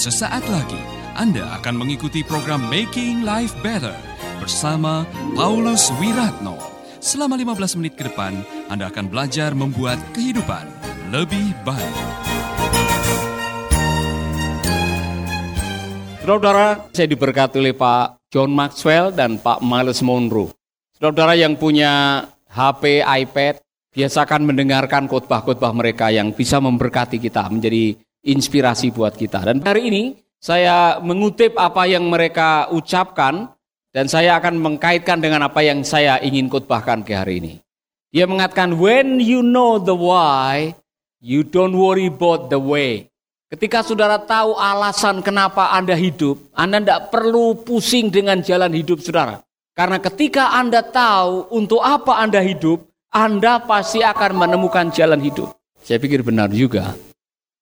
Sesaat lagi Anda akan mengikuti program Making Life Better bersama Paulus Wiratno. Selama 15 menit ke depan, Anda akan belajar membuat kehidupan lebih baik. Saudara, saya diberkati oleh Pak John Maxwell dan Pak Miles Monroe. Saudara yang punya HP, iPad, biasakan mendengarkan khotbah-khotbah mereka yang bisa memberkati kita, menjadi inspirasi buat kita. Dan hari ini saya mengutip apa yang mereka ucapkan dan saya akan mengkaitkan dengan apa yang saya ingin khotbahkan ke hari ini. Dia mengatakan, when you know the why, you don't worry about the way. Ketika saudara tahu alasan kenapa Anda hidup, Anda tidak perlu pusing dengan jalan hidup saudara. Karena ketika Anda tahu untuk apa Anda hidup, Anda pasti akan menemukan jalan hidup. Saya pikir benar juga.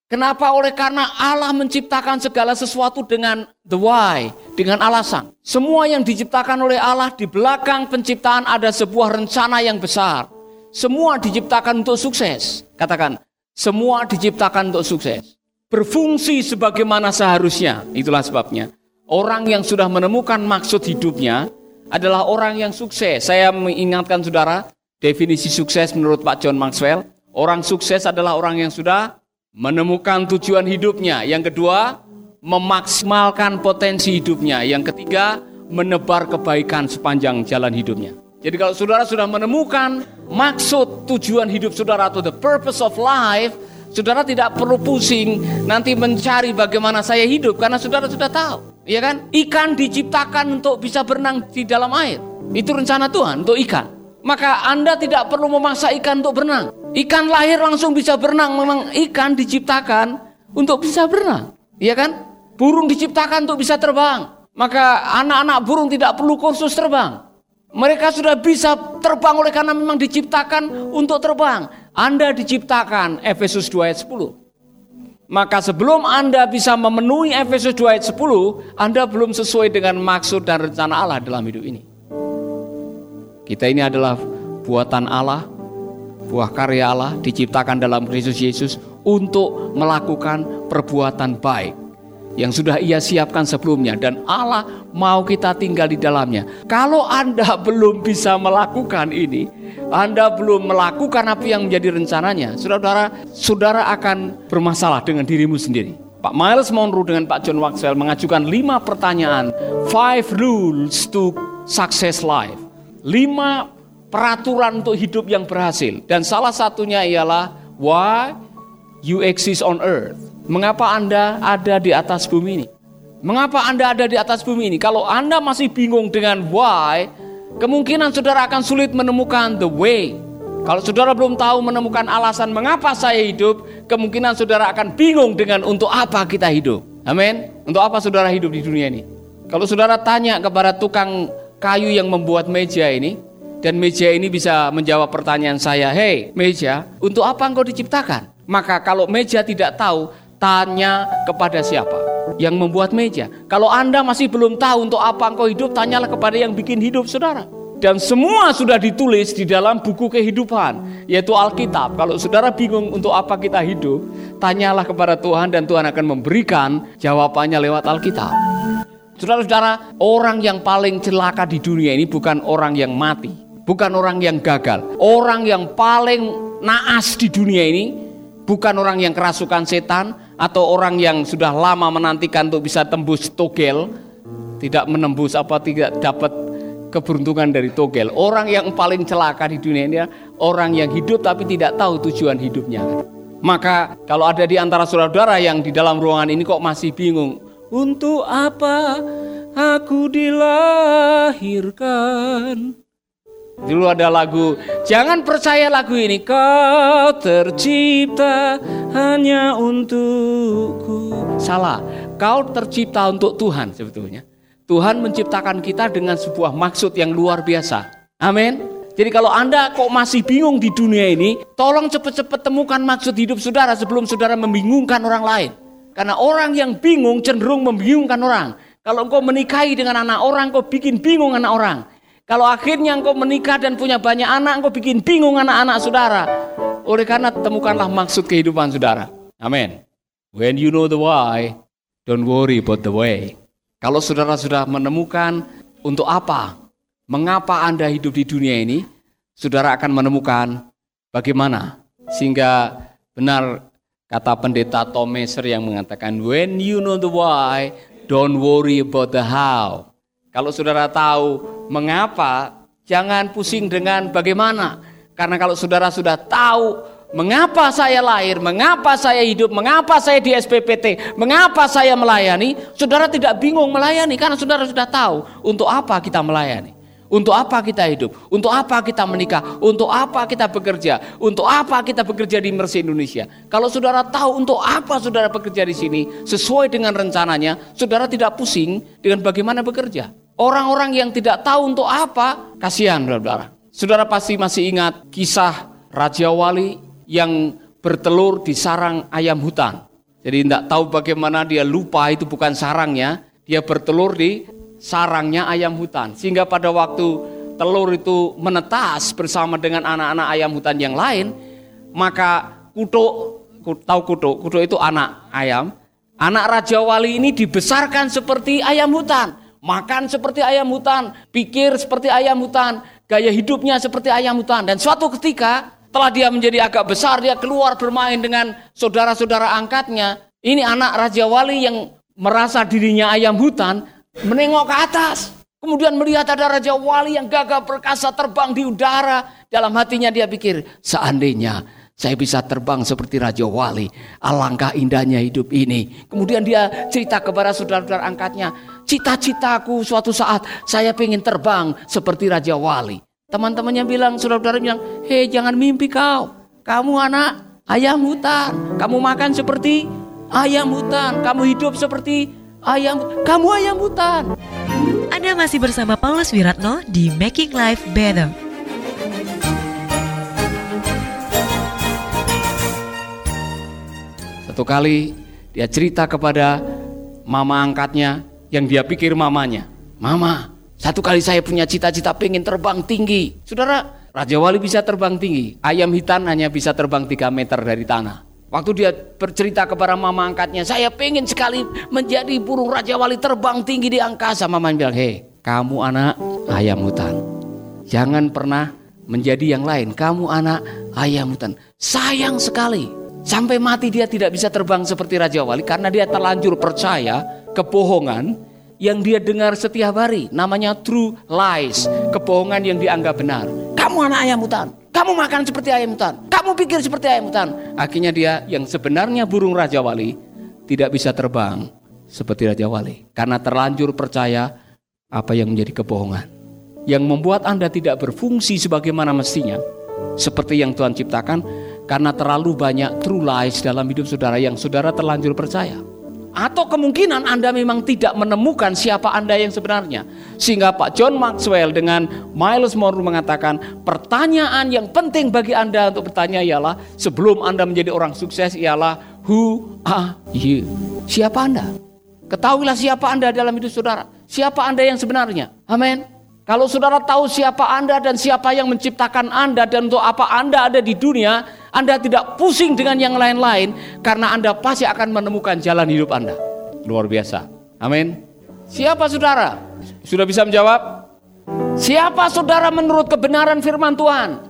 Kenapa? Oleh karena Allah menciptakan segala sesuatu dengan the why, dengan alasan. Semua yang diciptakan oleh Allah di belakang penciptaan ada sebuah rencana yang besar. Semua diciptakan untuk sukses. Katakan, semua diciptakan untuk sukses. Berfungsi sebagaimana seharusnya. Itulah sebabnya. Orang yang sudah menemukan maksud hidupnya adalah orang yang sukses. Saya mengingatkan saudara, definisi sukses menurut Pak John Maxwell, orang sukses adalah orang yang sudah menemukan tujuan hidupnya. Yang kedua, memaksimalkan potensi hidupnya. Yang ketiga, menebar kebaikan sepanjang jalan hidupnya. Jadi kalau saudara sudah menemukan maksud tujuan hidup saudara atau the purpose of life, saudara tidak perlu pusing nanti mencari bagaimana saya hidup karena saudara sudah tahu, ya kan? Ikan diciptakan untuk bisa berenang di dalam air. Itu rencana Tuhan untuk ikan. Maka Anda tidak perlu memaksa ikan untuk berenang. Ikan lahir langsung bisa berenang. Memang ikan diciptakan untuk bisa berenang. Iya kan? Burung diciptakan untuk bisa terbang. Maka anak-anak burung tidak perlu kursus terbang. Mereka sudah bisa terbang oleh karena memang diciptakan untuk terbang. Anda diciptakan Efesus 2 ayat 10. Maka sebelum Anda bisa memenuhi Efesus 2 ayat 10, Anda belum sesuai dengan maksud dan rencana Allah dalam hidup ini. Kita ini adalah buatan Allah, buah karya Allah diciptakan dalam Kristus Yesus untuk melakukan perbuatan baik yang sudah ia siapkan sebelumnya dan Allah mau kita tinggal di dalamnya. Kalau Anda belum bisa melakukan ini, Anda belum melakukan apa yang menjadi rencananya, saudara, saudara akan bermasalah dengan dirimu sendiri. Pak Miles Monroe dengan Pak John Maxwell mengajukan lima pertanyaan, five rules to success life. Lima peraturan untuk hidup yang berhasil. Dan salah satunya ialah why you exist on earth. Mengapa Anda ada di atas bumi ini? Mengapa Anda ada di atas bumi ini? Kalau Anda masih bingung dengan why, kemungkinan saudara akan sulit menemukan the way. Kalau saudara belum tahu menemukan alasan mengapa saya hidup, kemungkinan saudara akan bingung dengan untuk apa kita hidup. Amin. Untuk apa saudara hidup di dunia ini? Kalau saudara tanya kepada tukang kayu yang membuat meja ini, dan meja ini bisa menjawab pertanyaan saya, "Hei, meja, untuk apa engkau diciptakan?" Maka kalau meja tidak tahu, tanya kepada siapa yang membuat meja. Kalau Anda masih belum tahu untuk apa engkau hidup, tanyalah kepada yang bikin hidup saudara. Dan semua sudah ditulis di dalam buku kehidupan, yaitu Alkitab. Kalau saudara bingung untuk apa kita hidup, tanyalah kepada Tuhan dan Tuhan akan memberikan jawabannya lewat Alkitab. Saudara-saudara, orang yang paling celaka di dunia ini bukan orang yang mati, bukan orang yang gagal. Orang yang paling naas di dunia ini bukan orang yang kerasukan setan atau orang yang sudah lama menantikan untuk bisa tembus togel, tidak menembus apa tidak dapat keberuntungan dari togel. Orang yang paling celaka di dunia ini orang yang hidup tapi tidak tahu tujuan hidupnya. Maka kalau ada di antara saudara-saudara yang di dalam ruangan ini kok masih bingung, untuk apa aku dilahirkan? Dulu ada lagu, jangan percaya lagu ini, kau tercipta hanya untukku. Salah, kau tercipta untuk Tuhan sebetulnya. Tuhan menciptakan kita dengan sebuah maksud yang luar biasa. Amin. Jadi kalau Anda kok masih bingung di dunia ini, tolong cepat-cepat temukan maksud hidup saudara sebelum saudara membingungkan orang lain. Karena orang yang bingung cenderung membingungkan orang. Kalau engkau menikahi dengan anak orang, kau bikin bingung anak orang. Kalau akhirnya engkau menikah dan punya banyak anak, engkau bikin bingung anak-anak saudara. Oleh karena temukanlah maksud kehidupan saudara. Amin. When you know the why, don't worry about the way. Kalau saudara sudah menemukan untuk apa, mengapa Anda hidup di dunia ini, saudara akan menemukan bagaimana. Sehingga benar kata pendeta Tom Messer yang mengatakan, when you know the why, don't worry about the how. Kalau saudara tahu mengapa, jangan pusing dengan bagaimana. Karena kalau saudara sudah tahu Mengapa saya lahir? Mengapa saya hidup? Mengapa saya di SPPT? Mengapa saya melayani? Saudara tidak bingung melayani karena saudara sudah tahu untuk apa kita melayani. Untuk apa kita hidup? Untuk apa kita menikah? Untuk apa kita bekerja? Untuk apa kita bekerja di Mercy Indonesia? Kalau saudara tahu untuk apa saudara bekerja di sini sesuai dengan rencananya, saudara tidak pusing dengan bagaimana bekerja. Orang-orang yang tidak tahu untuk apa, kasihan saudara. Saudara pasti masih ingat kisah Raja Wali yang bertelur di sarang ayam hutan. Jadi tidak tahu bagaimana dia lupa itu bukan sarangnya, dia bertelur di sarangnya ayam hutan. Sehingga pada waktu telur itu menetas bersama dengan anak-anak ayam hutan yang lain, maka kutuk, tahu kutuk, kutuk itu anak ayam, anak Raja Wali ini dibesarkan seperti ayam hutan. Makan seperti ayam hutan, pikir seperti ayam hutan, gaya hidupnya seperti ayam hutan. Dan suatu ketika setelah dia menjadi agak besar, dia keluar bermain dengan saudara-saudara angkatnya. Ini anak Raja Wali yang merasa dirinya ayam hutan, menengok ke atas. Kemudian melihat ada Raja Wali yang gagah perkasa terbang di udara. Dalam hatinya dia pikir, seandainya saya bisa terbang seperti Raja Wali. Alangkah indahnya hidup ini. Kemudian dia cerita kepada saudara-saudara angkatnya. Cita-citaku suatu saat saya ingin terbang seperti Raja Wali. Teman-temannya bilang, saudara-saudara bilang, hei jangan mimpi kau. Kamu anak ayam hutan. Kamu makan seperti ayam hutan. Kamu hidup seperti ayam Kamu ayam hutan. Anda masih bersama Paulus Wiratno di Making Life Better. Satu kali dia cerita kepada mama angkatnya yang dia pikir mamanya. Mama, satu kali saya punya cita-cita pengen terbang tinggi. Saudara, Raja Wali bisa terbang tinggi. Ayam hitam hanya bisa terbang 3 meter dari tanah. Waktu dia bercerita kepada mama angkatnya, saya pengen sekali menjadi burung Raja Wali terbang tinggi di angkasa. Mama bilang, hei kamu anak ayam hutan. Jangan pernah menjadi yang lain. Kamu anak ayam hutan. Sayang sekali. Sampai mati dia tidak bisa terbang seperti Raja Wali karena dia terlanjur percaya kebohongan yang dia dengar setiap hari namanya true lies, kebohongan yang dianggap benar. Kamu anak ayam hutan, kamu makan seperti ayam hutan, kamu pikir seperti ayam hutan. Akhirnya dia yang sebenarnya burung Raja Wali tidak bisa terbang seperti Raja Wali karena terlanjur percaya apa yang menjadi kebohongan. Yang membuat Anda tidak berfungsi sebagaimana mestinya seperti yang Tuhan ciptakan karena terlalu banyak true lies dalam hidup saudara yang saudara terlanjur percaya. Atau kemungkinan Anda memang tidak menemukan siapa Anda yang sebenarnya. Sehingga Pak John Maxwell dengan Miles Monroe mengatakan, pertanyaan yang penting bagi Anda untuk bertanya ialah, sebelum Anda menjadi orang sukses ialah, who are you? Siapa Anda? Ketahuilah siapa Anda dalam hidup saudara. Siapa Anda yang sebenarnya. Amin. Kalau saudara tahu siapa Anda dan siapa yang menciptakan Anda dan untuk apa Anda ada di dunia, anda tidak pusing dengan yang lain-lain karena Anda pasti akan menemukan jalan hidup Anda. Luar biasa. Amin. Siapa saudara? Sudah bisa menjawab? Siapa saudara menurut kebenaran firman Tuhan?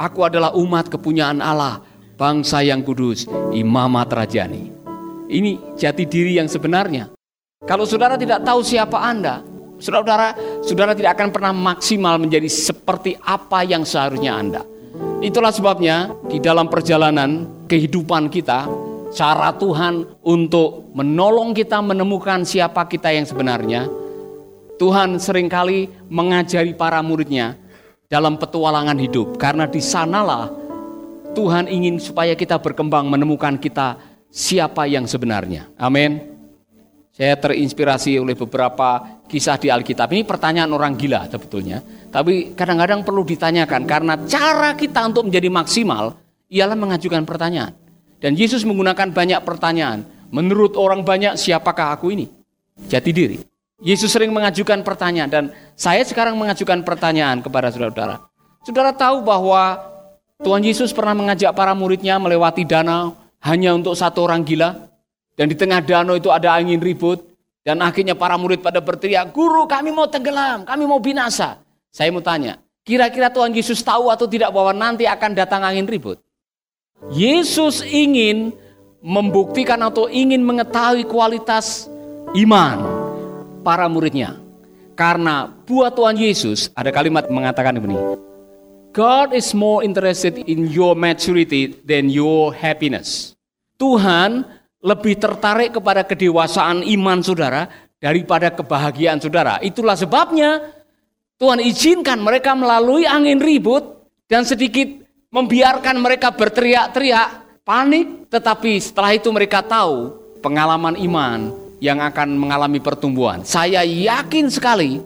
Aku adalah umat kepunyaan Allah, bangsa yang kudus, imamat rajani. Ini jati diri yang sebenarnya. Kalau saudara tidak tahu siapa Anda, saudara, saudara tidak akan pernah maksimal menjadi seperti apa yang seharusnya Anda. Itulah sebabnya di dalam perjalanan kehidupan kita, cara Tuhan untuk menolong kita menemukan siapa kita yang sebenarnya, Tuhan sering kali mengajari para muridnya dalam petualangan hidup. Karena di sanalah Tuhan ingin supaya kita berkembang menemukan kita siapa yang sebenarnya. Amin. Saya terinspirasi oleh beberapa kisah di Alkitab. Ini pertanyaan orang gila sebetulnya. Tapi kadang-kadang perlu ditanyakan karena cara kita untuk menjadi maksimal ialah mengajukan pertanyaan. Dan Yesus menggunakan banyak pertanyaan. Menurut orang banyak siapakah aku ini? Jati diri. Yesus sering mengajukan pertanyaan dan saya sekarang mengajukan pertanyaan kepada saudara-saudara. Saudara tahu bahwa Tuhan Yesus pernah mengajak para muridnya melewati danau hanya untuk satu orang gila? Dan di tengah danau itu ada angin ribut. Dan akhirnya para murid pada berteriak, Guru kami mau tenggelam, kami mau binasa. Saya mau tanya, kira-kira Tuhan Yesus tahu atau tidak bahwa nanti akan datang angin ribut? Yesus ingin membuktikan atau ingin mengetahui kualitas iman para muridnya. Karena buat Tuhan Yesus ada kalimat mengatakan begini. God is more interested in your maturity than your happiness. Tuhan lebih tertarik kepada kedewasaan iman saudara daripada kebahagiaan saudara. Itulah sebabnya Tuhan izinkan mereka melalui angin ribut dan sedikit membiarkan mereka berteriak-teriak, panik, tetapi setelah itu mereka tahu pengalaman iman yang akan mengalami pertumbuhan. Saya yakin sekali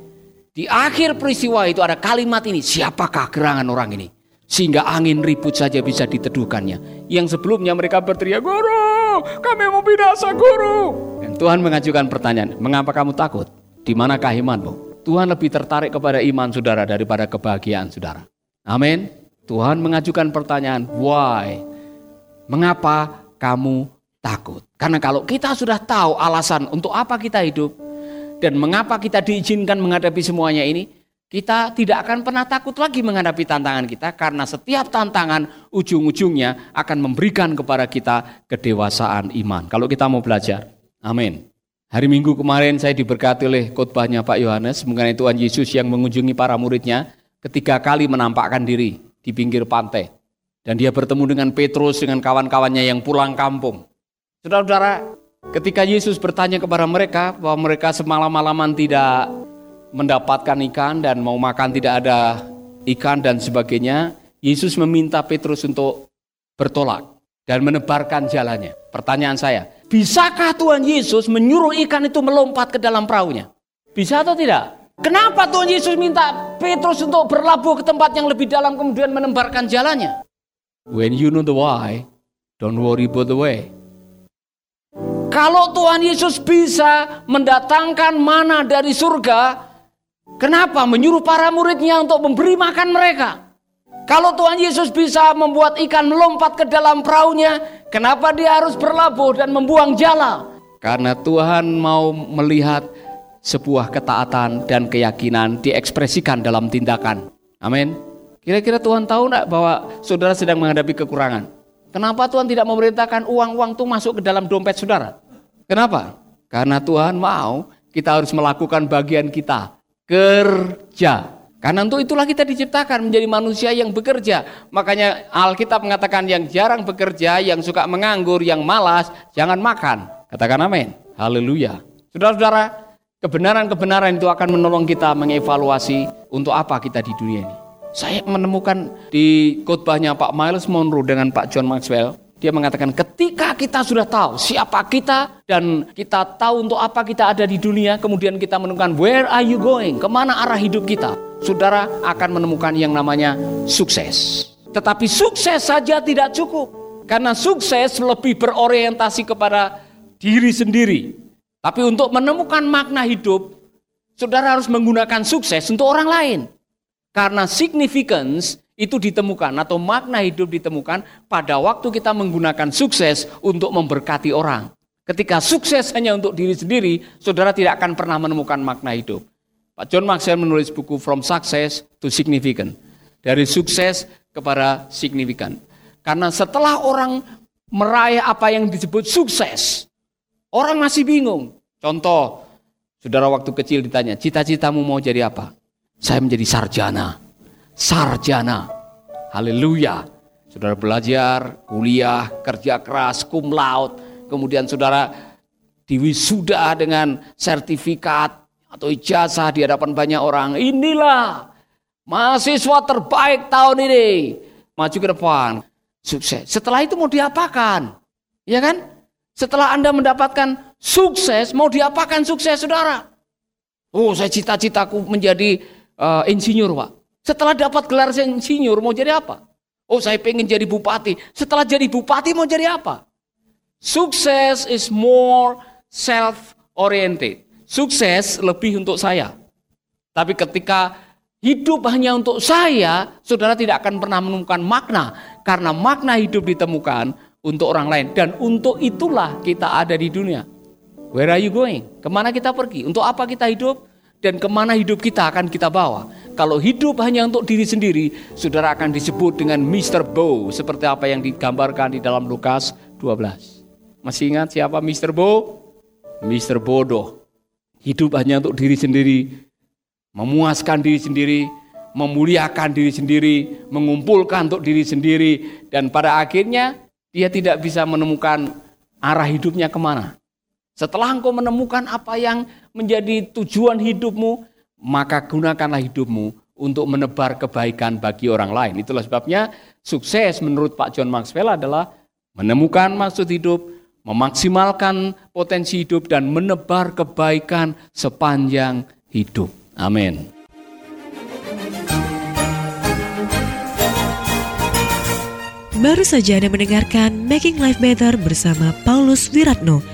di akhir peristiwa itu ada kalimat ini, siapakah gerangan orang ini? Sehingga angin ribut saja bisa diteduhkannya. Yang sebelumnya mereka berteriak, Guru, kami mau binasa, Guru. Dan Tuhan mengajukan pertanyaan, mengapa kamu takut? Di manakah imanmu? Tuhan lebih tertarik kepada iman saudara daripada kebahagiaan saudara. Amin. Tuhan mengajukan pertanyaan, why? Mengapa kamu takut. Karena kalau kita sudah tahu alasan untuk apa kita hidup dan mengapa kita diizinkan menghadapi semuanya ini, kita tidak akan pernah takut lagi menghadapi tantangan kita karena setiap tantangan ujung-ujungnya akan memberikan kepada kita kedewasaan iman. Kalau kita mau belajar. Amin. Hari Minggu kemarin saya diberkati oleh khotbahnya Pak Yohanes mengenai Tuhan Yesus yang mengunjungi para muridnya ketiga kali menampakkan diri di pinggir pantai. Dan dia bertemu dengan Petrus dengan kawan-kawannya yang pulang kampung. Saudara-saudara, ketika Yesus bertanya kepada mereka bahwa mereka semalam-malaman tidak mendapatkan ikan dan mau makan tidak ada ikan dan sebagainya, Yesus meminta Petrus untuk bertolak dan menebarkan jalannya. Pertanyaan saya, bisakah Tuhan Yesus menyuruh ikan itu melompat ke dalam perahunya? Bisa atau tidak? Kenapa Tuhan Yesus minta Petrus untuk berlabuh ke tempat yang lebih dalam kemudian menebarkan jalannya? When you know the why, don't worry about the way. Kalau Tuhan Yesus bisa mendatangkan mana dari surga, kenapa menyuruh para muridnya untuk memberi makan mereka? Kalau Tuhan Yesus bisa membuat ikan melompat ke dalam perahunya, kenapa dia harus berlabuh dan membuang jala? Karena Tuhan mau melihat sebuah ketaatan dan keyakinan diekspresikan dalam tindakan. Amin. Kira-kira Tuhan tahu enggak bahwa saudara sedang menghadapi kekurangan? Kenapa Tuhan tidak memerintahkan uang-uang itu masuk ke dalam dompet saudara? Kenapa? Karena Tuhan mau kita harus melakukan bagian kita. Kerja. Karena untuk itulah kita diciptakan menjadi manusia yang bekerja. Makanya Alkitab mengatakan yang jarang bekerja, yang suka menganggur, yang malas, jangan makan. Katakan amin. Haleluya. Saudara-saudara, kebenaran-kebenaran itu akan menolong kita mengevaluasi untuk apa kita di dunia ini. Saya menemukan di khotbahnya Pak Miles Monroe dengan Pak John Maxwell, dia mengatakan ketika kita sudah tahu siapa kita dan kita tahu untuk apa kita ada di dunia, kemudian kita menemukan where are you going, ke mana arah hidup kita, saudara akan menemukan yang namanya sukses. Tetapi sukses saja tidak cukup, karena sukses lebih berorientasi kepada diri sendiri. Tapi untuk menemukan makna hidup, saudara harus menggunakan sukses untuk orang lain. Karena significance itu ditemukan atau makna hidup ditemukan pada waktu kita menggunakan sukses untuk memberkati orang. Ketika sukses hanya untuk diri sendiri, saudara tidak akan pernah menemukan makna hidup. Pak John Maxwell menulis buku From Success to Significant. Dari sukses kepada signifikan. Karena setelah orang meraih apa yang disebut sukses, orang masih bingung. Contoh, saudara waktu kecil ditanya, cita-citamu mau jadi apa? Saya menjadi sarjana sarjana. Haleluya. Saudara belajar, kuliah, kerja keras, cum laude, kemudian saudara diwisuda dengan sertifikat atau ijazah di hadapan banyak orang. Inilah mahasiswa terbaik tahun ini. Maju ke depan. Sukses. Setelah itu mau diapakan? Ya kan? Setelah Anda mendapatkan sukses, mau diapakan sukses saudara? Oh saya cita-citaku menjadi uh, insinyur Pak. Setelah dapat gelar insinyur mau jadi apa? Oh saya pengen jadi bupati. Setelah jadi bupati mau jadi apa? Sukses is more self-oriented. Sukses lebih untuk saya. Tapi ketika hidup hanya untuk saya, saudara tidak akan pernah menemukan makna. Karena makna hidup ditemukan untuk orang lain dan untuk itulah kita ada di dunia. Where are you going? Ke mana kita pergi? Untuk apa kita hidup? Dan ke mana hidup kita akan kita bawa? Kalau hidup hanya untuk diri sendiri, saudara akan disebut dengan Mr. Bo, seperti apa yang digambarkan di dalam Lukas 12. Masih ingat siapa Mr. Bo? Mr. Bodoh. Hidup hanya untuk diri sendiri, memuaskan diri sendiri, memuliakan diri sendiri, mengumpulkan untuk diri sendiri, dan pada akhirnya dia tidak bisa menemukan arah hidupnya ke mana. Setelah engkau menemukan apa yang menjadi tujuan hidupmu, maka gunakanlah hidupmu untuk menebar kebaikan bagi orang lain. Itulah sebabnya sukses menurut Pak John Maxwell adalah menemukan maksud hidup, memaksimalkan potensi hidup, dan menebar kebaikan sepanjang hidup. Amin. Baru saja Anda mendengarkan Making Life Better bersama Paulus Wiratno.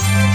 Bye.